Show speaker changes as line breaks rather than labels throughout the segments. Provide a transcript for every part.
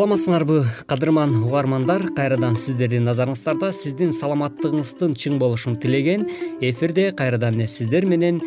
саламатсыңарбы кадырман угармандар. Кайрадан сиздердин назарыңыздарда сиздин саламаттыгыңыздын чың болушун тилеген эфирде кайрадан эле сиздер менен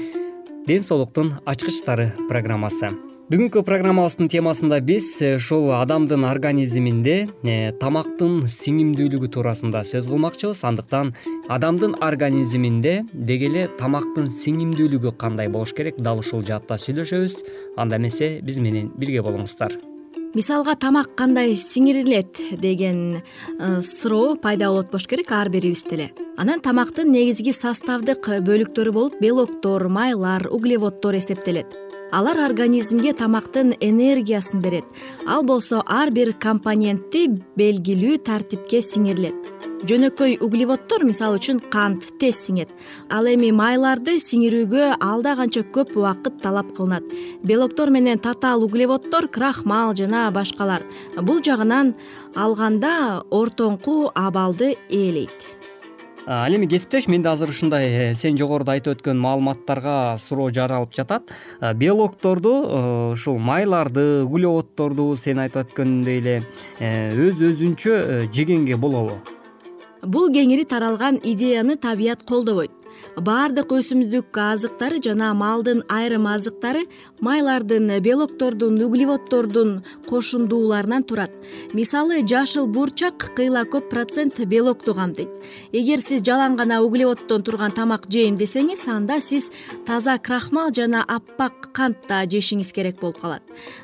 ден соолуктун ачкычтары программасы. Бүгүнкү программабыздын темасында биз э, ушул адамдын организминде э, тамактын сиңимдүүлүгү туурасында сөз кылмакчыбыз. Андыктан адамдын организминде деги эле тамактын сиңимдүүлүгү кандай болуш керек дал ушул жаатта сүйлөшөбүз. Анда эмесе биз менен бирге болуңуздар
мисалга тамак кандай сиңирилет? деген э, суроо пайда болот болуш керек ар бирибизде эле анан тамактын негизги составдык бөлүктөрү болуп белоктор майлар углеводдор эсептелет. Алар организмге тамактын энергиясын берет. Ал болсо ар бир компонентти белгилүү тартипке сиңирилет жөнөкөй углеводдор мисалы үчүн кант тез сиңет. Ал эми майларды сиңирүүгө алда канча көп убакыт талап кылынат. Белоктор менен татаал углеводдор крахмал жана башкалар. Бул жагынан алганда ортоңку абалды ээлейт.
Ал эми кесиптеш менде азыр ушундай э, сен жогоруда айтып өткөн маалыматтарга суроо жаралып жатат. Белокторду э, ушул майларды углеводдорду сен айтып өткөндөй эле э, өз өзүнчө жегенге болобу
бул кеңири таралган идеяны табият колдобойт баардык өсүмдүк азыктары жана малдын айрым азыктары майлардын белоктордун углеводдордун кошундууларынан турат. Мисалы жашыл бурчак кыйла көп процент белокту камтыйт эгер сиз жалаң гана углеводдон турган тамак жейм десеңиз анда сиз таза крахмал жана аппак кант да жешиңиз керек болуп калат.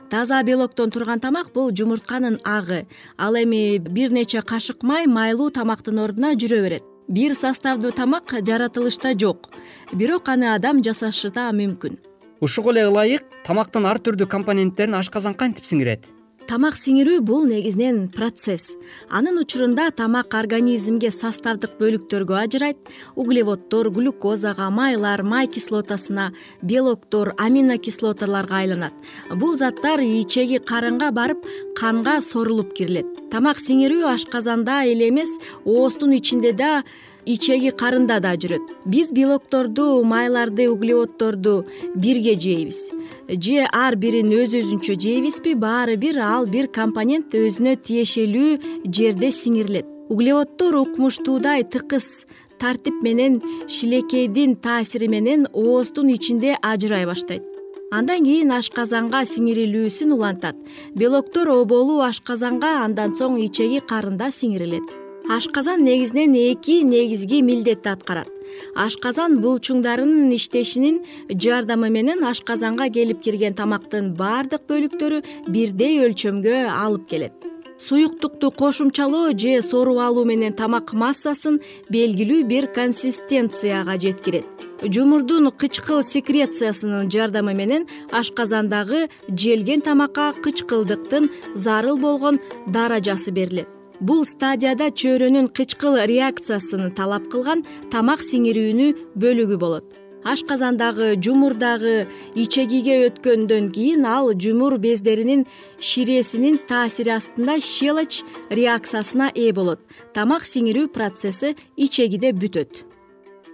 Таза белоктон турган тамак бул жумуртканын агы. Ал эми бир нече кашык май майлуу тамактын ордуна жүрө берет бир составдуу тамак жаратылышта жок. Бирок аны адам жасашы да мүмкүн.
Ушуга эле ылайык тамактын ар түрдүү компоненттерин ашказан кантип сиңирет
тамак сиңирүү бул негизинен процесс. Анын учурунда тамак организмге составдык бөлүктөргө ажырайт. Углеводдор глюкозага майлар май кислотасына белоктор аминокислоталарга айланат. Бул заттар ичеги карынга барып канга сорулуп кирилет. Тамак сиңирүү ашказанда эле эмес ооздун ичинде да ичеги карында да жүрөт. Биз белокторду майларды углеводдорду бирге жейбиз же ар бирин өз өзүнчө жейбизби баары бир ал бир компонент өзүнө тиешелүү жерде сиңирилет. Углеводдор укмуштуудай тыкыз тартип менен шилекейдин таасири менен ооздун ичинде ажырай баштайт. Андан кийин ашказанга сиңирилүүсүн улантат. Белоктор оболу ашказанга андан соң ичеги карында сиңирилет ашказан негизинен эки негизги милдетти аткарат. Ашказан булчуңдарынын иштешинин жардамы менен ашказанга келип кирген тамактын баардык бөлүктөрү бирдей өлчөмгө алып келет. Суюктукту кошумчалоо же соруп алуу менен тамак массасын белгилүү бир консистенцияга жеткирет. Жумурдун кычкыл секрециясынын жардамы менен ашказандагы желген тамакка кычкылдыктын зарыл болгон даражасы берилет бул стадияда чөйрөнүн кычкыл реакциясын талап кылган тамак сиңирүүнү бөлүгү болот. Ашказандагы жумур дагы ичегиге өткөндөн кийин ал жумур бездеринин ширесинин таасири астында щелочь реакциясына ээ болот. Тамак сиңирүү процесси ичегиде бүтөт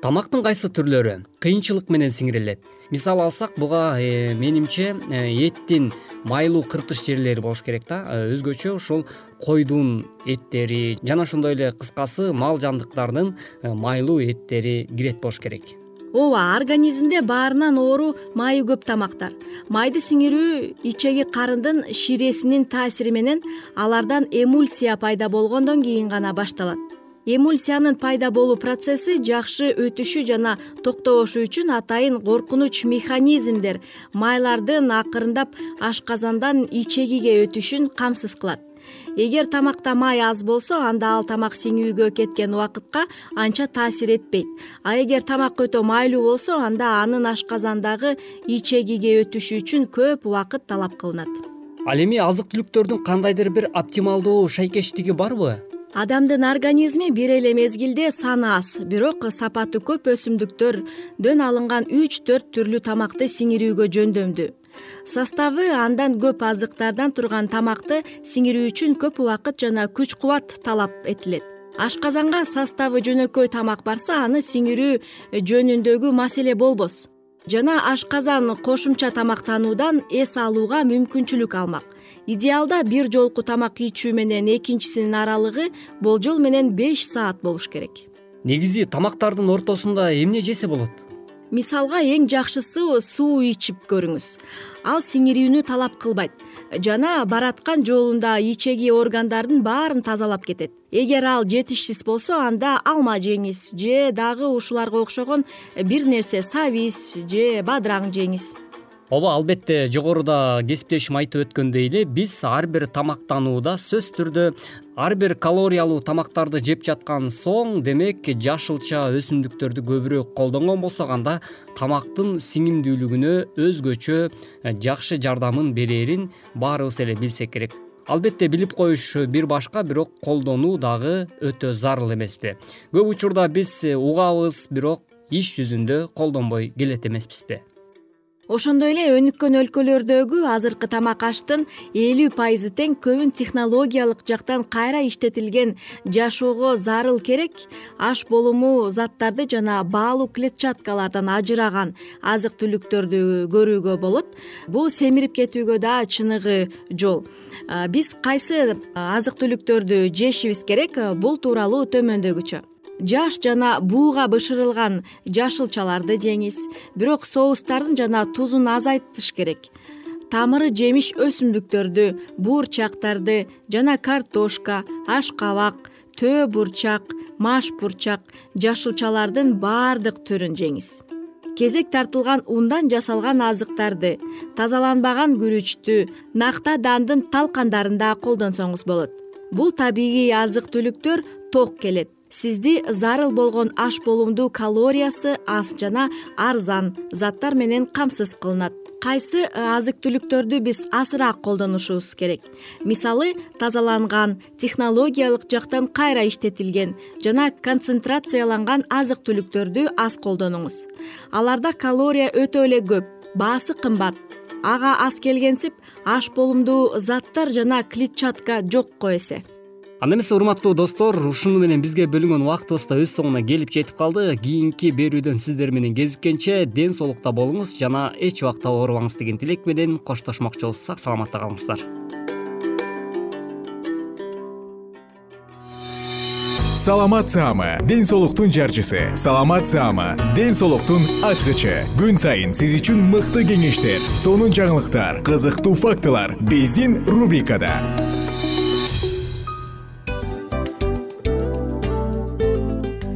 тамактын кайсы түрлөрү кыйынчылык менен сиңирилет мисал алсак буга э, менимче э, эттин майлуу кыртыш жерлери болуш керек да. Э, өзгөчө ушул койдун эттери жана ошондой эле кыскасы мал жандыктардын майлуу эттери кирет болуш керек.
Ооба организмде баарынан оору майы көп тамактар. Майды сиңирүү ичеги карындын ширесинин таасири менен алардан эмульсия пайда болгондон кийин гана башталат эмульсиянын пайда болуу процесси жакшы өтүшү жана токтобошу үчүн атайын коркунуч механизмдер майлардын акырындап ашказандан ичегиге өтүшүн камсыз кылат. Эгер тамакта май аз болсо анда ал тамак сиңүүгө кеткен убакытка анча таасир этпейт. А эгер тамак өтө майлуу болсо анда анын ашказандагы ичегиге өтүшү үчүн көп убакыт талап кылынат.
Ал эми азык түлүктөрдүн кандайдыр бир оптималдуу шайкештиги барбы
адамдын организми бир эле мезгилде саны аз бирок сапаты көп өсүмдүктөрдөн алынган үч төрт түрлүү тамакты сиңирүүгө жөндөмдүү составы андан көп азыктардан турган тамакты сиңирүү үчүн көп убакыт жана күч кубат талап этилет. Ашказанга составы жөнөкөй тамак барса аны сиңирүү жөнүндөгү маселе болбос. Жана ашказан кошумча тамактануудан эс алууга мүмкүнчүлүк алмак идеалда бир жолку тамак ичүү менен экинчисинин аралыгы болжол менен беш саат болуш керек.
Негизи тамактардын ортосунда эмне жесе болот?
Мисалга эң жакшысы суу ичип көрүңүз. Ал сиңирүүнү талап кылбайт. Жана бараткан жолунда ичеги органдардын баарын тазалап кетет. Эгер ал жетишсиз болсо анда алма жеңиз же дагы ушуларга окшогон бир нерсе сабиз же бадыраң жеңиз
ооба албетте жогоруда кесиптешим айтып өткөндөй эле биз ар бир тамактанууда сөзсүз түрдө ар бир калориялуу тамактарды жеп жаткан соң демек жашылча өсүмдүктөрдү көбүрөөк колдонгон болсок анда тамактын сиңимдүүлүгүнө өзгөчө э, жакшы жардамын берэрин баарыбыз эле билсек керек. Албетте билип коюш бир башка бирок колдонуу дагы өтө зарыл эмеспи. Көп учурда биз угабыз бирок иш жүзүндө колдонбой келет эмеспизби
ошондой эле өнүккөн өлкөлөрдөгү азыркы тамак аштын элүү пайызы тең көбүн технологиялык жактан кайра иштетилген жашоого зарыл керек аш болуму заттарды жана баалуу клетчаткалардан ажыраган азык түлүктөрдү көрүүгө болот. Бул семирип кетүүгө да чыныгы жол. Биз кайсы азык түлүктөрдү жешибиз керек бул тууралуу төмөндөгүчө жаш жана бууга бышырылган жашылчаларды жеңиз. Бирок соустардын жана тузун азайтыш керек. Тамыры жемиш өсүмдүктөрдү буурчактарды жана картошка аш кабак төө бурчак маш бурчак жашылчалардын баардык түрүн жеңиз. Кезек тартылган ундан жасалган азыктарды тазаланбаган күрүчтү накта дандын талкандарын да колдонсоңуз болот. Бул табигый азык түлүктөр ток келет сизди зарыл болгон аш болумдуу калориясы аз жана арзан заттар менен камсыз кылынат. Кайсы э, азык түлүктөрдү биз азыраак колдонушубуз керек? Мисалы тазаланган технологиялык жактан кайра иштетилген жана концентрацияланган азык түлүктөрдү аз колдонуңуз. Аларда калория өтө эле көп баасы кымбат. Ага аз келгенсип аш болумдуу заттар жана клетчатка жокко эсе
анда эмесе урматтуу достор ушуну менен бизге бөлүнгөн убактыбыз да өз соңуна келип жетип калды. Кийинки берүүдөн сиздер менен кезиккенче ден соолукта болуңуз жана эч убакта оорубаңыз деген тилек менен коштошмокчубуз сак саламатта калыңыздар.
Саламат саама ден соолуктун жарчысы. Саламат саама ден соолуктун ачкычы. Күн сайын сиз үчүн мыкты кеңештер сонун жаңылыктар кызыктуу фактылар. Биздин рубрикада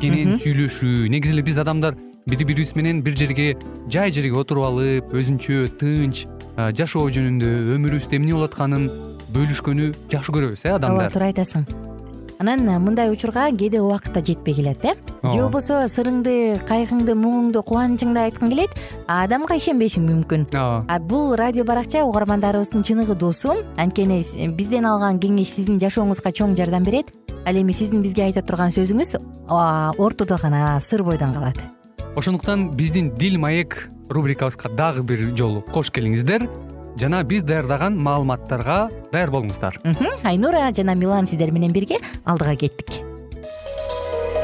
кенен сүйлөшүү. Негизи эле биз адамдар бири бирибиз менен бир жерге жай жерге отуруп алып өзүнчө тынч э, жашоо жөнүндө өмүрүбүздө эмне болуп атканын бөлүшкөнү жакшы көрөбүз э адамдар.
ооба туура айтасың. Анан мындай учурга кээде убакыт да жетпей келет э? Же болбосо сырыңды кайгыңды муңуңду кубанычыңды айткың келет адамга ишенбешиң мүмкүн. Ооба. Бул радио баракча угармандарыбыздын чыныгы досу. Анткени бизден алган кеңеш сиздин жашооңузга чоң жардам берет ал эми сиздин бизге айта турган сөзүңүз ортодо гана сыр бойдон калат.
Ошондуктан биздин дил маек рубрикабызга дагы бир жолу кош келиңиздер. Жана биз даярдаган маалыматтарга даяр болуңуздар.
Айнура жана милан сиздер менен бирге алдыга кеттик.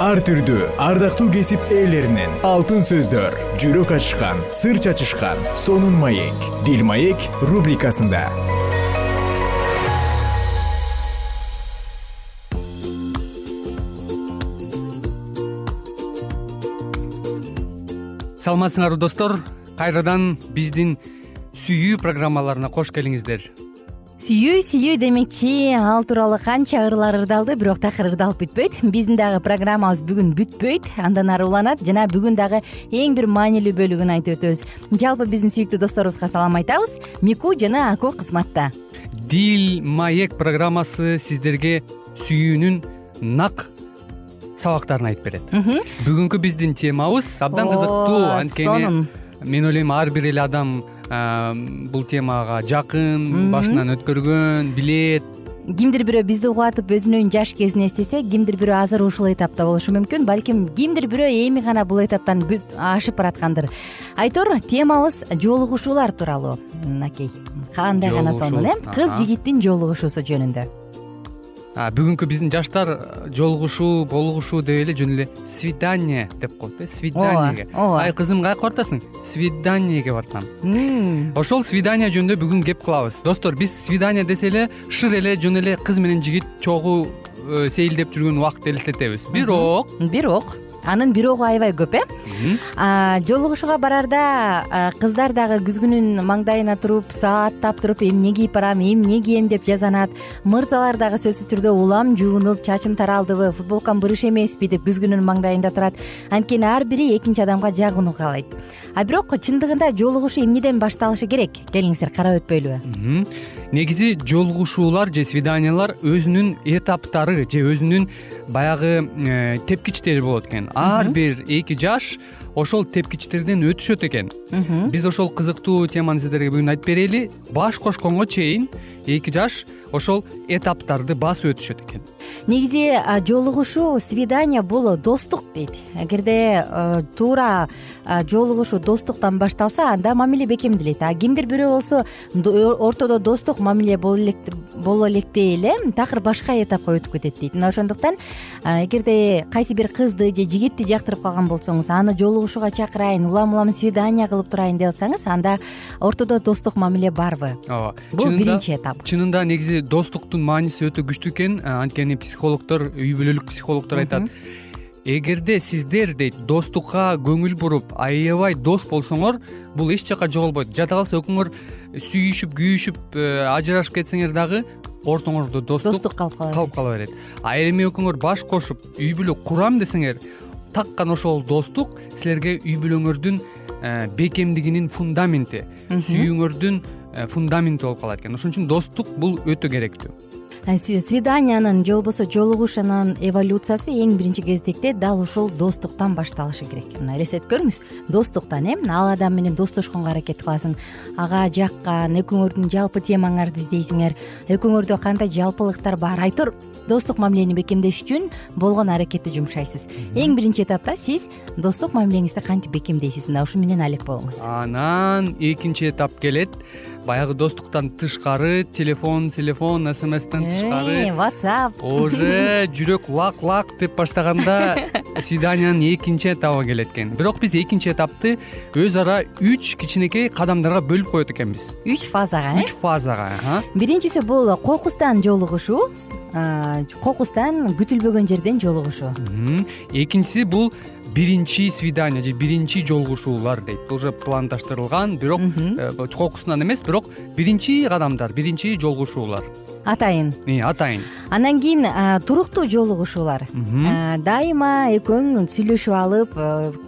Ар түрдүү ардактуу кесип ээлеринен алтын сөздөр жүрөк ачышкан сыр чачышкан сонун маек дил маек рубрикасында
саламатсыңарбы достор. Кайрадан биздин сүйүү программаларына кош келиңиздер.
Сүйүү сүйүү демекчи. Ал тууралуу канча ырлар ырдалды бирок такыр ырдалып бүтпөйт. Биздин дагы программабыз бүгүн бүтпөйт. Андан ары уланат. Жана бүгүн дагы эң бир маанилүү бөлүгүн айтып өтөбүз. Жалпы биздин сүйүктүү досторубузга салам айтабыз. Мику жана аку кызматта.
Дил маек программасы сиздерге сүйүүнүн нак сабактарын айтып берет. Бүгүнкү биздин темабыз абдан кызыктуу. Анткени сонун. мен ойлойм ар бир эле адам бул темага жакын башынан өткөргөн билет.
Кимдир бирөө бизди угатып өзүнүн жаш кезин эстесе кимдир бирөө азыр ушул этапта болушу мүмкүн. Балким кимдир бирөө эми гана бул этаптан ашып бараткандыр. Айтор темабыз жолугушуулар тууралуу. Мынакей кандай гана сонун э? Кыз жигиттин жолугушуусу жөнүндө
бүгүнкү биздин жаштар э, жолугушуу болугушуу деп эле жөн эле свидание деп коет э свиданиеге
ооба
ай кызым каяка баратасың свиданиеге баратам ошол свидание жөнүндө бүгүн кеп кылабыз. Достор биз свидание десе эле шыр эле жөн эле кыз менен жигит чогуу э, сейилдеп жүргөн убакытты элестетебиз. Бирок
бирок анын бирогу аябай көп э? Жолугушууга барарда кыздар дагы күзгүнүн маңдайына туруп сааттап туруп эмне кийип барам? Эмне кийем? деп жазанат. Мырзалар дагы сөзсүз түрдө улам жуунуп чачым таралдыбы футболкам бырыш эмеспи деп күзгүнүн маңдайында турат. Анткени ар бири экинчи адамга жагууну каалайт. А бирок чындыгында жолугушуу эмнеден башталышы керек? Келиңиздер карап өтпөйлүбү
негизи жолугушуулар же свиданиялар өзүнүн этаптары же өзүнүн баягы э, тепкичтери болот экен ар бир эки жаш ошол тепкичтерден өтүшөт экен. Биз ошол кызыктуу теманы сиздерге бүгүн айтып берели. Баш кошконго чейин эки жаш ошол этаптарды басып өтүшөт экен
негизи жолугушуу свидание бул достук дейт. Эгерде туура жолугушуу достуктан башталса анда мамиле бекемделет а кимдир бирөө болсо ортодо достук мамиле боло электе эле такыр башка этапка өтүп кетет дейт. Мына ошондуктан эгерде кайсы бир кызды же жигитти жактырып калган болсоңуз аны жолугушууга чакырайын улам улам свидание кылып турайын деп атсаңыз анда ортодо достук мамиле барбы?
Ооба
бул биринчи этап.
чынында негизи достуктун мааниси өтө күчтүү экен. Анткени психологдор үй бүлөлүк психологдор айтат. Эгерде сиздер дейт достукка көңүл буруп аябай дос болсоңор бул эч жака жоголбойт. Жада калса экөөңөр сүйүшүп күйүшүп э, ажырашып кетсеңер дагы ортоңордо достук
достук калып кала
калып кала берет. А эми экөөңөр баш кошуп үй бүлө курам десеңер таккан ошол достук силерге үй бүлөңөрдүн э, бекемдигинин фундаменти сүйүүңөрдүн э, фундаменти болуп калат экен. Ошон үчүн достук бул өтө керектүү
свиданиянын же болбосо жолугушуунун эволюциясы эң биринчи кезекте дал ушул достуктан башталышы керек. Мына элестетип көрүңүз достуктан э ал адам менен достошконго аракет кыласың. Ага жаккан экөөңөрдүн жалпы темаңарды издейсиңер. Экөөңөрдө кандай жалпылыктар бар? Айтор достук мамилени бекемдеш үчүн болгон аракетти жумшайсыз. Эң биринчи этапта сиз достук мамилеңизди кантип бекемдейсиз? Мына ушун менен алек болуңуз.
Анан экинчи этап келет. Баягы достуктан тышкары телефон телефон смстен тышкары
whatsapp
уже жүрөк лак лак деп баштаганда свиданиянын экинчи этабы келет экен бирок биз экинчи этапты өз ара үч кичинекей кадамдарга бөлүп коет экенбиз.
Үч фазага э?
Үч фазага
биринчиси бул кокустан жолугушуу кокустан күтүлбөгөн жерден жолугушуу
экинчиси бул биринчи свидание же биринчи жолугушуулар дейт. Уже пландаштырылган бирок э, кокусунан эмес бирок биринчи кадамдар биринчи жолугушуулар.
Атайын
атайын.
Андан кийин туруктуу жолугушуулар. Дайыма экөөң сүйлөшүп алып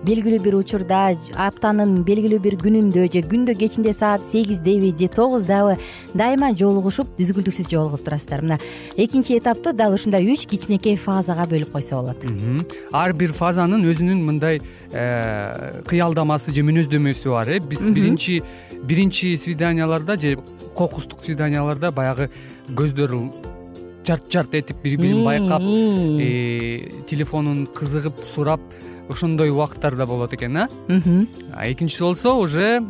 белгилүү бир учурда аптанын белгилүү бир күнүндө же күндө кечинде саат сегиздеби же тогуздабы дайыма жолугушуп үзгүлтүксүз жолугуп турасыздар. Мына экинчи этапты дал ушундай үч кичинекей фазага бөлүп койсо болот.
Ар бир фазанын өзүнүн мындай э, кыялдамасы же мүнөздөмөсү бар э. Биз биринчи биринчи свиданияларда же кокустук свиданияларда баягы көздөр жарт жарт этип бири бирин байкап э, телефонун кызыгып сурап ошондой убакыттар да болот экен а. Экинчиси болсо уже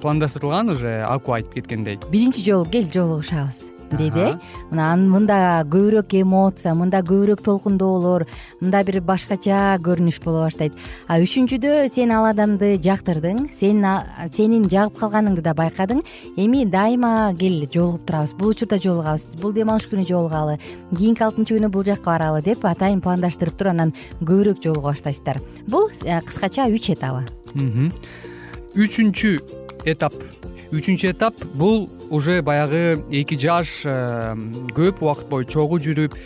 пландаштырылган уже аку айтып кеткендей.
Биринчи жолу кел жолугушабыз дейт э мына мында көбүрөөк эмоция мында көбүрөөк толкундоолор мында бир башкача көрүнүш боло баштайт. А үчүнчүдө сен ал адамды жактырдың сен сенин жагып калганыңды да байкадың. Эми дайыма кел жолугуп турабыз. Бул учурда жолугабыз. Бул дем алыш күнү жолугалы. Кийинки алтынчы күнү бул жакка баралы деп атайын пландаштырып туруп анан көбүрөөк жолуга баштайсыздар. Бул э, кыскача үч этабы
үчүнчү этап. Үчүнчү этап бул уже баягы эки жаш э, көп убакыт бою чогуу жүрүп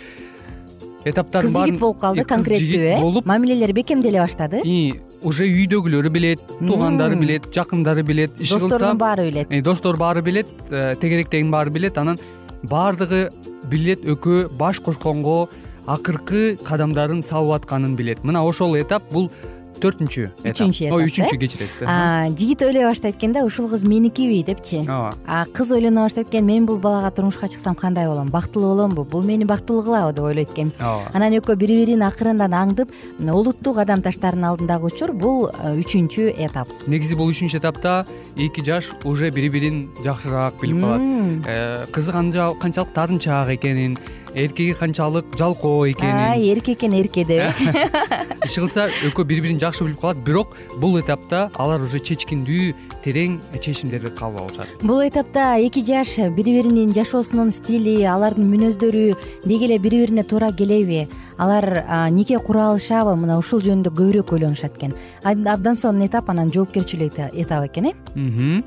этаптардын
кыз жигит болуп калды конкреттүү э?
болуп
мамилелери бекемделе баштады.
Уже үйдөгүлөрү билет туугандары билет жакындары билет иши кылса
досторунун баары билет.
Достору баары билет э, тегеректегин баары билет анан баардыгы билет экөө баш кошконго акыркы кадамдарын салып атканын билет. Мына ошол этап бул төртүнчү этап.
Үчүнчү этап
ой үчүнчү кечиресиз
жигит ойлой баштайт экен да ушул кыз меникиби депчи.
Ооба.
А кыз ойлоно баштайт экен мен бул балага турмушка чыксам кандай болом? Бактылуу боломбу? Бул мени бактылуу кылабы деп ойлойт экен.
Ооба.
Анан экөө бири бирин акырындан аңдып олуттуу кадам таштаарын алдындагы учур бул э, үчүнчү этап.
Негизи бул үчүнчү этапта эки жаш уже бири бирин жакшыраак билип калат. Э, кызы канчалык тартынчаак экенин эркеги канчалык жалкоо экенин
эрке экен эрке деп.
Иши кылса экөө бири бирин жакшы билип калат бирок бул этапта алар уже чечкиндүү терең чечимдерди кабыл алышат.
Бул этапта эки жаш бири биринин жашоосунун стили алардын мүнөздөрү деги эле бири бирине туура келеби. Алар нике кура алышабы мына ушул жөнүндө көбүрөөк ойлонушат экен. Абдан сонун этап анан жоопкерчилүү этап экен э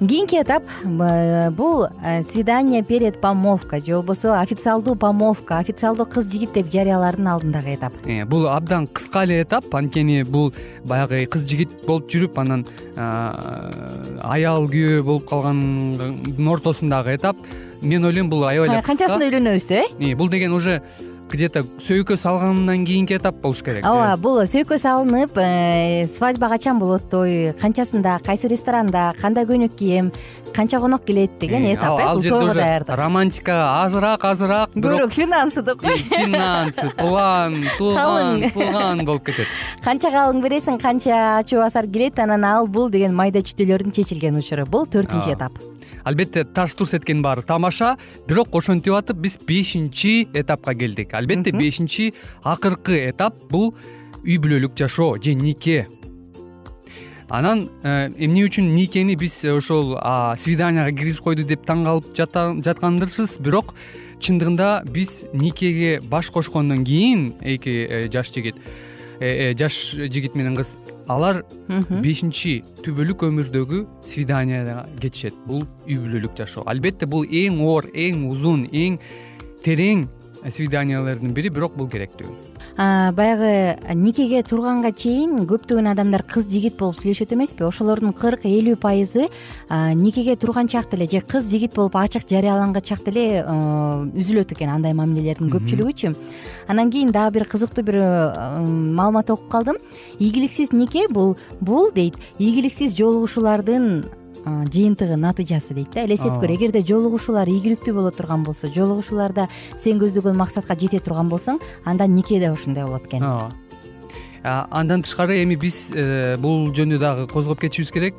кийинки этап бул э, свидание перед помолвкой же болбосо официалдуу помолвка официалдуу кыз жигит деп жарыялаардын алдындагы этап.
Э, бул абдан кыска эле этап анткени бул баягы кыз жигит болуп жүрүп анан аял күйөө болуп калгандын ортосундагы этап. Мен ойлойм бул аябай эле
канчасында үйлөнөбүз деп
э бул деген уже где то сөйкө салгандан кийинки этап болуш керек
ооба бул сөйкө салынып э, свадьба качан болот той канчасында кайсы ресторанда кандай көйнөк кийем канча конок келет деген
э,
этап э
ал
жерде уже
романтика азыраак азыраак
көбүрөөк финансы кой?
Финансы план тууган тууган болуп кетет.
Канча калың бересиң канча ачуу асар келет анан ал бул деген майда чүтөлөрдүн чечилген учуру. Бул төртүнчү этап
албетте тарс турс эткенин баары тамаша бирок ошентип атып биз бешинчи этапка келдик. Албетте бешинчи акыркы этап бул үй бүлөлүк жашоо же нике. Анан э, эмне үчүн никени биз ошол свиданияга киргизип койду деп таң калып жаткандырсыз? Бирок чындыгында биз никеге баш кошкондон кийин эки э, жаш жигит. э, жаш жигит менен кыз. Алар бешинчи түбөлүк өмүрдөгү свиданияга кетишет. Бул үй бүлөлүк жашоо. Албетте бул эң оор эң узун эң терең свиданиялардын бири бирок бул керектүү
баягы никеге турганга чейин көптөгөн адамдар кыз жигит болуп сүйлөшөт эмеспи. Ошолордун кырк элүү пайызы никеге турган чакта эле же кыз жигит болуп ачык жарыяланган чакта эле үзүлөт экен андай мамилелердин көпчүлүгүчү анан кийин дагы бир кызыктуу бир маалымат окуп калдым. Ийгиликсиз нике? Бул бул дейт. Ийгиликсиз жолугушуулардын жыйынтыгы натыйжасы дейт да. Элестетип көр эгерде жолугушуулар ийгиликтүү боло турган болсо жолугушууларда сен көздөгөн максатка жете турган болсоң анда нике да ошондой болот экен.
Ооба андан тышкары эми биз э, бул жөнүндө дагы козгоп кетишибиз керек.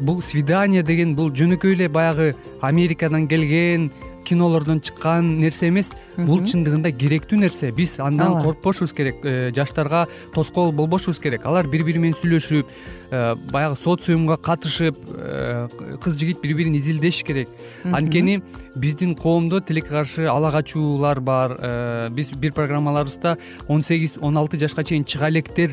Бул свидание деген бул жөнөкөй эле баягы америкадан келген кинолордон чыккан нерсе эмес. Бул чындыгында керектүү нерсе. Биз андан коркпошубуз керек. Э, жаштарга тоскоол болбошубуз керек. Алар бири бири менен сүйлөшүп баягы социумга катышып э, кыз жигит бири бирин изилдеш керек. Анткени биздин коомдо тилекке каршы ала качуулар бар биз бир программаларыбызда он сегиз он алты жашка чейин чыга электер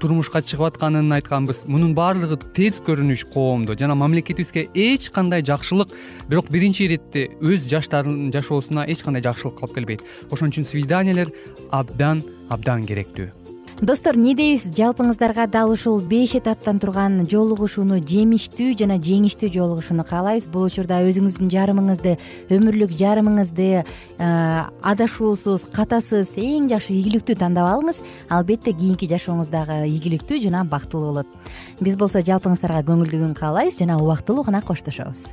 турмушка чыгып атканын айтканбыз. Мунун баардыгы терс көрүнүш коомдо. Жана мамлекетибизге эч кандай жакшылык бирок биринчи иретте өз жаштарынын жашоосуна эч кандай жакшылык алып келбейт. Ошон үчүн свиданиялер абдан абдан керектүү
достор эмне дейбиз? Жалпыңыздарга дал ушул беш этаптан турган жолугушууну жемиштүү жана жеңиштүү жолугушууну каалайбыз. Бул учурда өзүңүздүн жарымыңызды өмүрлүк жарымыңызды э, адашуусуз катасыз эң жакшы ийгиликтүү тандап алыңыз. Албетте кийинки жашооңуз дагы ийгиликтүү жана бактылуу болот. Биз болсо жалпыңыздарга көңүлдүү күн каалайбыз жана убактылуу гана коштошобуз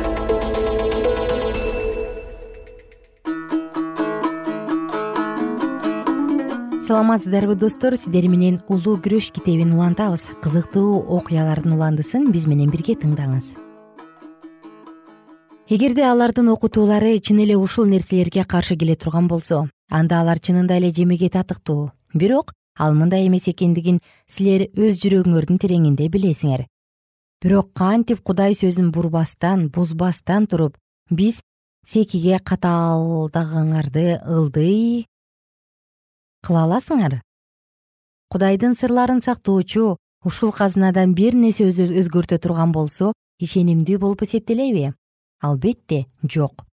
саламатсыздарбы достор? Сиздер менен улуу күрөш китебин улантабыз. Кызыктуу окуялардын уландысын биз менен бирге тыңдаңыз. Эгерде алардын окутуулары чын эле ушул нерселерге каршы келе турган болсо анда алар чынында эле жемеге татыктуу. Бирок ал мындай эмес экендигин силер өз жүрөгүңөрдүн тереңинде билесиңер. Бирок кантип кудай сөзүн бурбастан бузбастан туруп биз секиге катаалдыгыңарды ылдый кыла аласыңар? Кудайдын сырларын сактоочу ушул казынадан бир нерсе өзгөртө турган болсо ишенимдүү болуп эсептелеби? Албетте жок.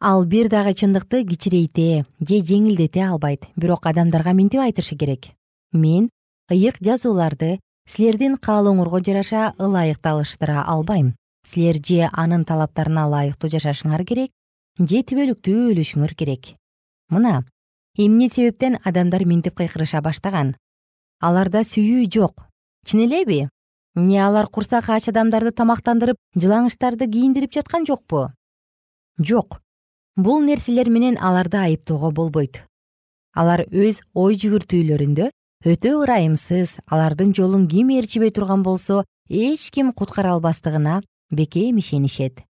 Ал бир дагы чындыкты кичирейте же жеңилдете албайт. Бирок адамдарга мынтип айтышы керек. Мен ыйык жазууларды силердин каалооңорго жараша ылайыкталыштыра албайм. Силер же анын талаптарына ылайыктуу жашашыңар керек же түбөлүктүү өлүшүңөр керек. Мына эмне себептен адамдар мынтип кыйкырыша баштаган? Аларда сүйүү жок. Чын элеби эмне алар курсак ач адамдарды тамактандырып жылаңычтарды кийиндирип жаткан жокпу? Жок. Бул нерселер менен аларды айыптоого болбойт. Алар өз ой жүгүртүүлөрүндө өтө ырайымсыз алардын жолун ким ээрчибей турган болсо эч ким куткара албастыгына бекем ишенишет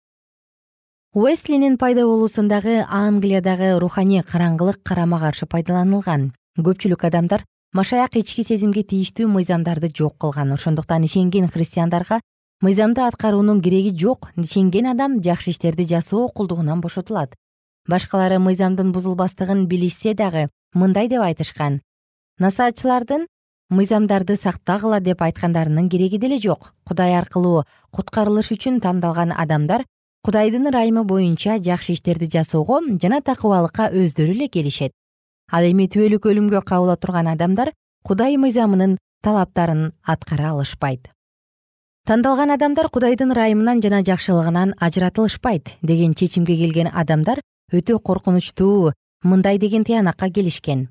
уэслинин пайда болуусундагы англиядагы руханий караңгылык карама каршы пайдаланылган. Көпчүлүк адамдар машаяк ички сезимге тийиштүү мыйзамдарды жок кылган. Ошондуктан ишенген христиандарга мыйзамды аткаруунун кереги жок ишенген адам жакшы иштерди жасоо кулдугунан бошотулат. Башкалары мыйзамдын бузулбастыгын билишсе дагы мындай деп айтышкан. Насаатчылардын мыйзамдарды сактагыла деп айткандарынын кереги деле жок. Кудай аркылуу куткарылыш үчүн тандалган адамдар кудайдын ырайымы боюнча жакшы иштерди жасоого жана такыбалыкка өздөрү эле келишет. Ал эми түбөлүк өлүмгө кабыла турган адамдар кудай мыйзамынын талаптарын аткара алышпайт. Тандалган адамдар кудайдын ырайымынан жана жакшылыгынан ажыратылышпайт деген чечимге келген адамдар өтө коркунучтуу мындай деген тыянакка келишкен.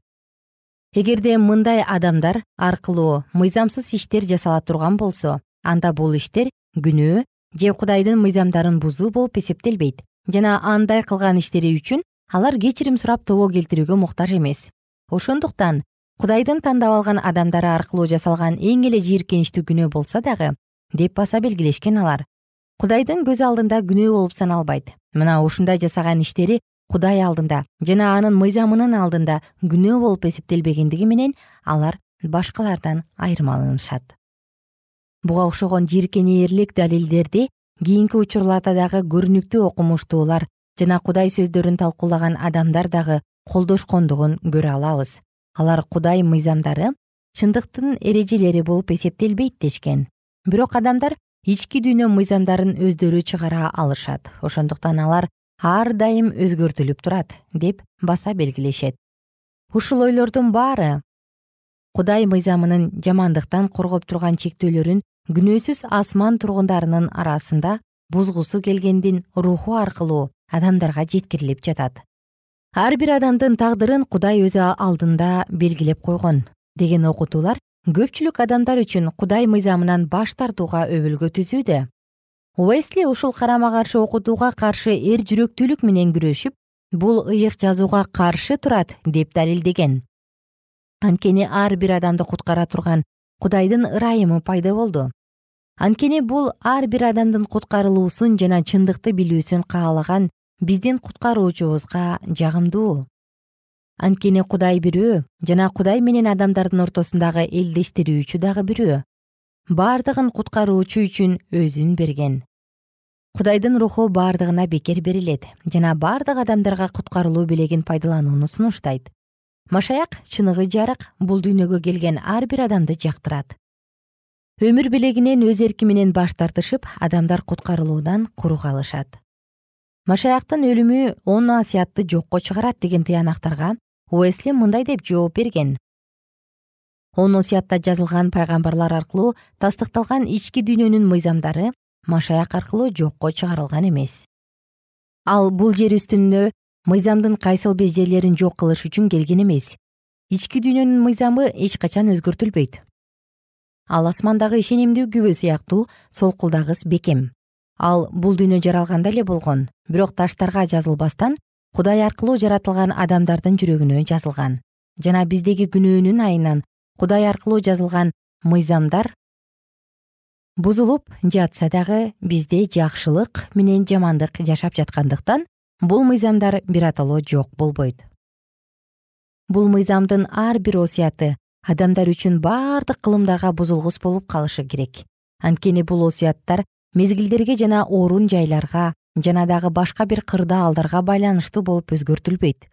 Эгерде мындай адамдар аркылуу мыйзамсыз иштер жасала турган болсо анда бул иштер күнөө же кудайдын мыйзамдарын бузуу болуп эсептелбейт. Жана андай кылган иштери үчүн алар кечирим сурап тобо келтирүүгө муктаж эмес. Ошондуктан кудайдын тандап алган адамдары аркылуу жасалган эң эле жийиркеничтүү күнөө болсо дагы деп баса белгилешкен алар. Кудайдын көз алдында күнөө болуп саналбайт. Мына ушундай жасаган иштери кудай алдында жана анын мыйзамынын алдында күнөө болуп эсептелбегендиги менен алар башкалардан айырмаланышат буга окшогон жийиркенээрлик далилдерди кийинки учурларда дагы көрүнүктүү окумуштуулар жана кудай сөздөрүн талкуулаган адамдар дагы колдошкондугун көрө алабыз. Алар кудай мыйзамдары чындыктын эрежелери болуп эсептелбейт дешкен. Бирок адамдар ички дүйнө мыйзамдарын өздөрү чыгара алышат. Ошондуктан алар ар дайым өзгөртүлүп турат деп баса белгилешет. Ушул ойлордун баары кудай мыйзамынын жамандыктан коргоп турган чектөөлөрүн күнөөсүз асман тургундарынын арасында бузгусу келгендин руху аркылуу адамдарга жеткирилип жатат. Ар бир адамдын тагдырын кудай өзү алдында белгилеп койгон. Деген окутуулар көпчүлүк адамдар үчүн кудай мыйзамынан баш тартууга өбөлгө түзүүдө. Уэсли ушул карама каршы окутууга каршы эр жүрөктүүлүк менен күрөшүп бул ыйык жазууга каршы турат деп далилдеген анткени ар бир адамды куткара турган кудайдын ырайымы пайда болду. Анткени бул ар бир адамдын куткарылуусун жана чындыкты билүүсүн каалаган биздин куткаруучубузга жагымдуу. Анткени кудай бирөө жана кудай менен адамдардын ортосундагы элдештирүүчү дагы бирөө бардыгын куткаруучу үчүн өзүн берген. Кудайдын руху бардыгына бекер берилет жана бардык адамдарга куткарылуу белегин пайдаланууну сунуштайт машаяк чыныгы жарык бул дүйнөгө келген ар бир адамды жактырат. Өмүр белегинен өз эрки менен баш тартышып адамдар куткарылуудан куру калышат. Машаяктын өлүмү он насыятты жокко чыгарат деген тыянактарга уэсли мындай деп жооп берген. Он осуятта жазылган пайгамбарлар аркылуу тастыкталган ички дүйнөнүн мыйзамдары машаяк аркылуу жокко чыгарылган эмес. Ал бул жер үстүндө мыйзамдын кайсыл бир жерлерин жок кылыш үчүн келген эмес. Ички дүйнөнүн мыйзамы эч качан өзгөртүлбөйт. Ал асмандагы ишенимдүү күбө сыяктуу солкулдагыс бекем. Ал бул дүйнө жаралганда эле болгон бирок таштарга жазылбастан кудай аркылуу жаратылган адамдардын жүрөгүнө жазылган. Жана биздеги күнөөнүн айынан кудай аркылуу жазылган мыйзамдар бузулуп жатса дагы бизде жакшылык менен жамандык жашап жаткандыктан бул мыйзамдар биротоло жок болбойт. Бул мыйзамдын ар бир осуяты адамдар үчүн бардык кылымдарга бузулгус болуп калышы керек. Анткени бул осуяттар мезгилдерге жана орун жайларга жана дагы башка бир кырдаалдарга байланыштуу болуп өзгөртүлбөйт.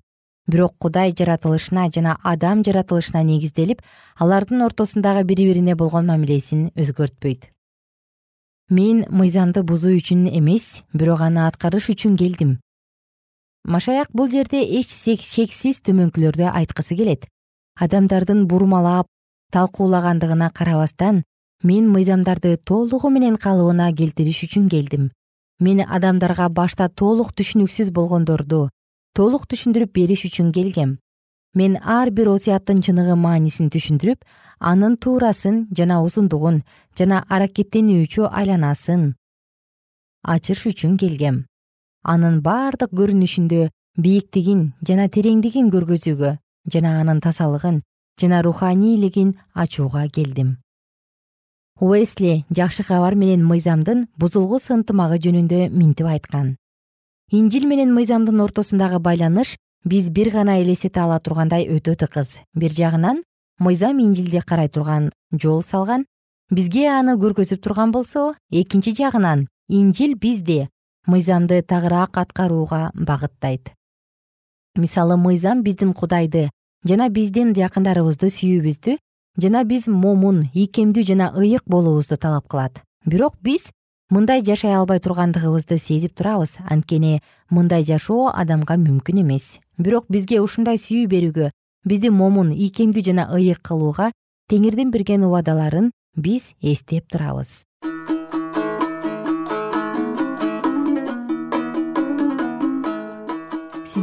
Бирок кудай жаратылышына жана адам жаратылышына негизделип алардын ортосундагы бири бирине болгон мамилесин өзгөртпөйт мен мыйзамды бузуу үчүн эмес бирок аны аткарыш үчүн келдим машаяк бул жерде эч шексиз төмөнкүлөрдү айткысы келет. Адамдардын бурмалап талкуулагандыгына карабастан мен мыйзамдарды толугу менен калыбына келтириш үчүн келдим. Мен адамдарга башта толук түшүнүксүз болгондорду толук түшүндүрүп бериш үчүн келгем. Мен ар бир осуяттын чыныгы маанисин түшүндүрүп анын туурасын жана узундугун жана аракеттенүүчү айланасын ачыш үчүн келгем анын бардык көрүнүшүндө бийиктигин жана тереңдигин көргөзүүгө жана анын тазалыгын жана руханийлигин ачууга келдим. Уэсли жакшы кабар менен мыйзамдын бузулгус ынтымагы жөнүндө минтип айткан. Инжил менен мыйзамдын ортосундагы байланыш биз бир гана элестете ала тургандай өтө тыкыз бир жагынан мыйзам инжилди карай турган жол салган бизге аны көргөзүп турган болсо экинчи жагынан инжил бизди мыйзамды тагыраак аткарууга багыттайт. Мисалы мыйзам биздин кудайды жана биздин жакындарыбызды сүйүүбүздү жана биз момун ийкемдүү жана ыйык болуубузду талап кылат. Бирок биз мындай жашай албай тургандыгыбызды сезип турабыз. Анткени мындай жашоо адамга мүмкүн эмес. Бирок бизге ушундай сүйүү берүүгө бизди момун ийкемдүү жана ыйык кылууга теңирдин берген убадаларын биз эстеп турабыз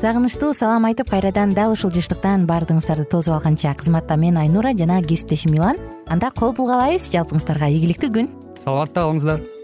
сагынычтуу салам айтып кайрадан дал ушул жыштыктан баардыгыңыздарды тосуп алганча кызматта мен айнура жана кесиптешим милан анда кол пул каалайбыз жалпыңыздарга ийгиликтүү күн.
Саламатта калыңыздар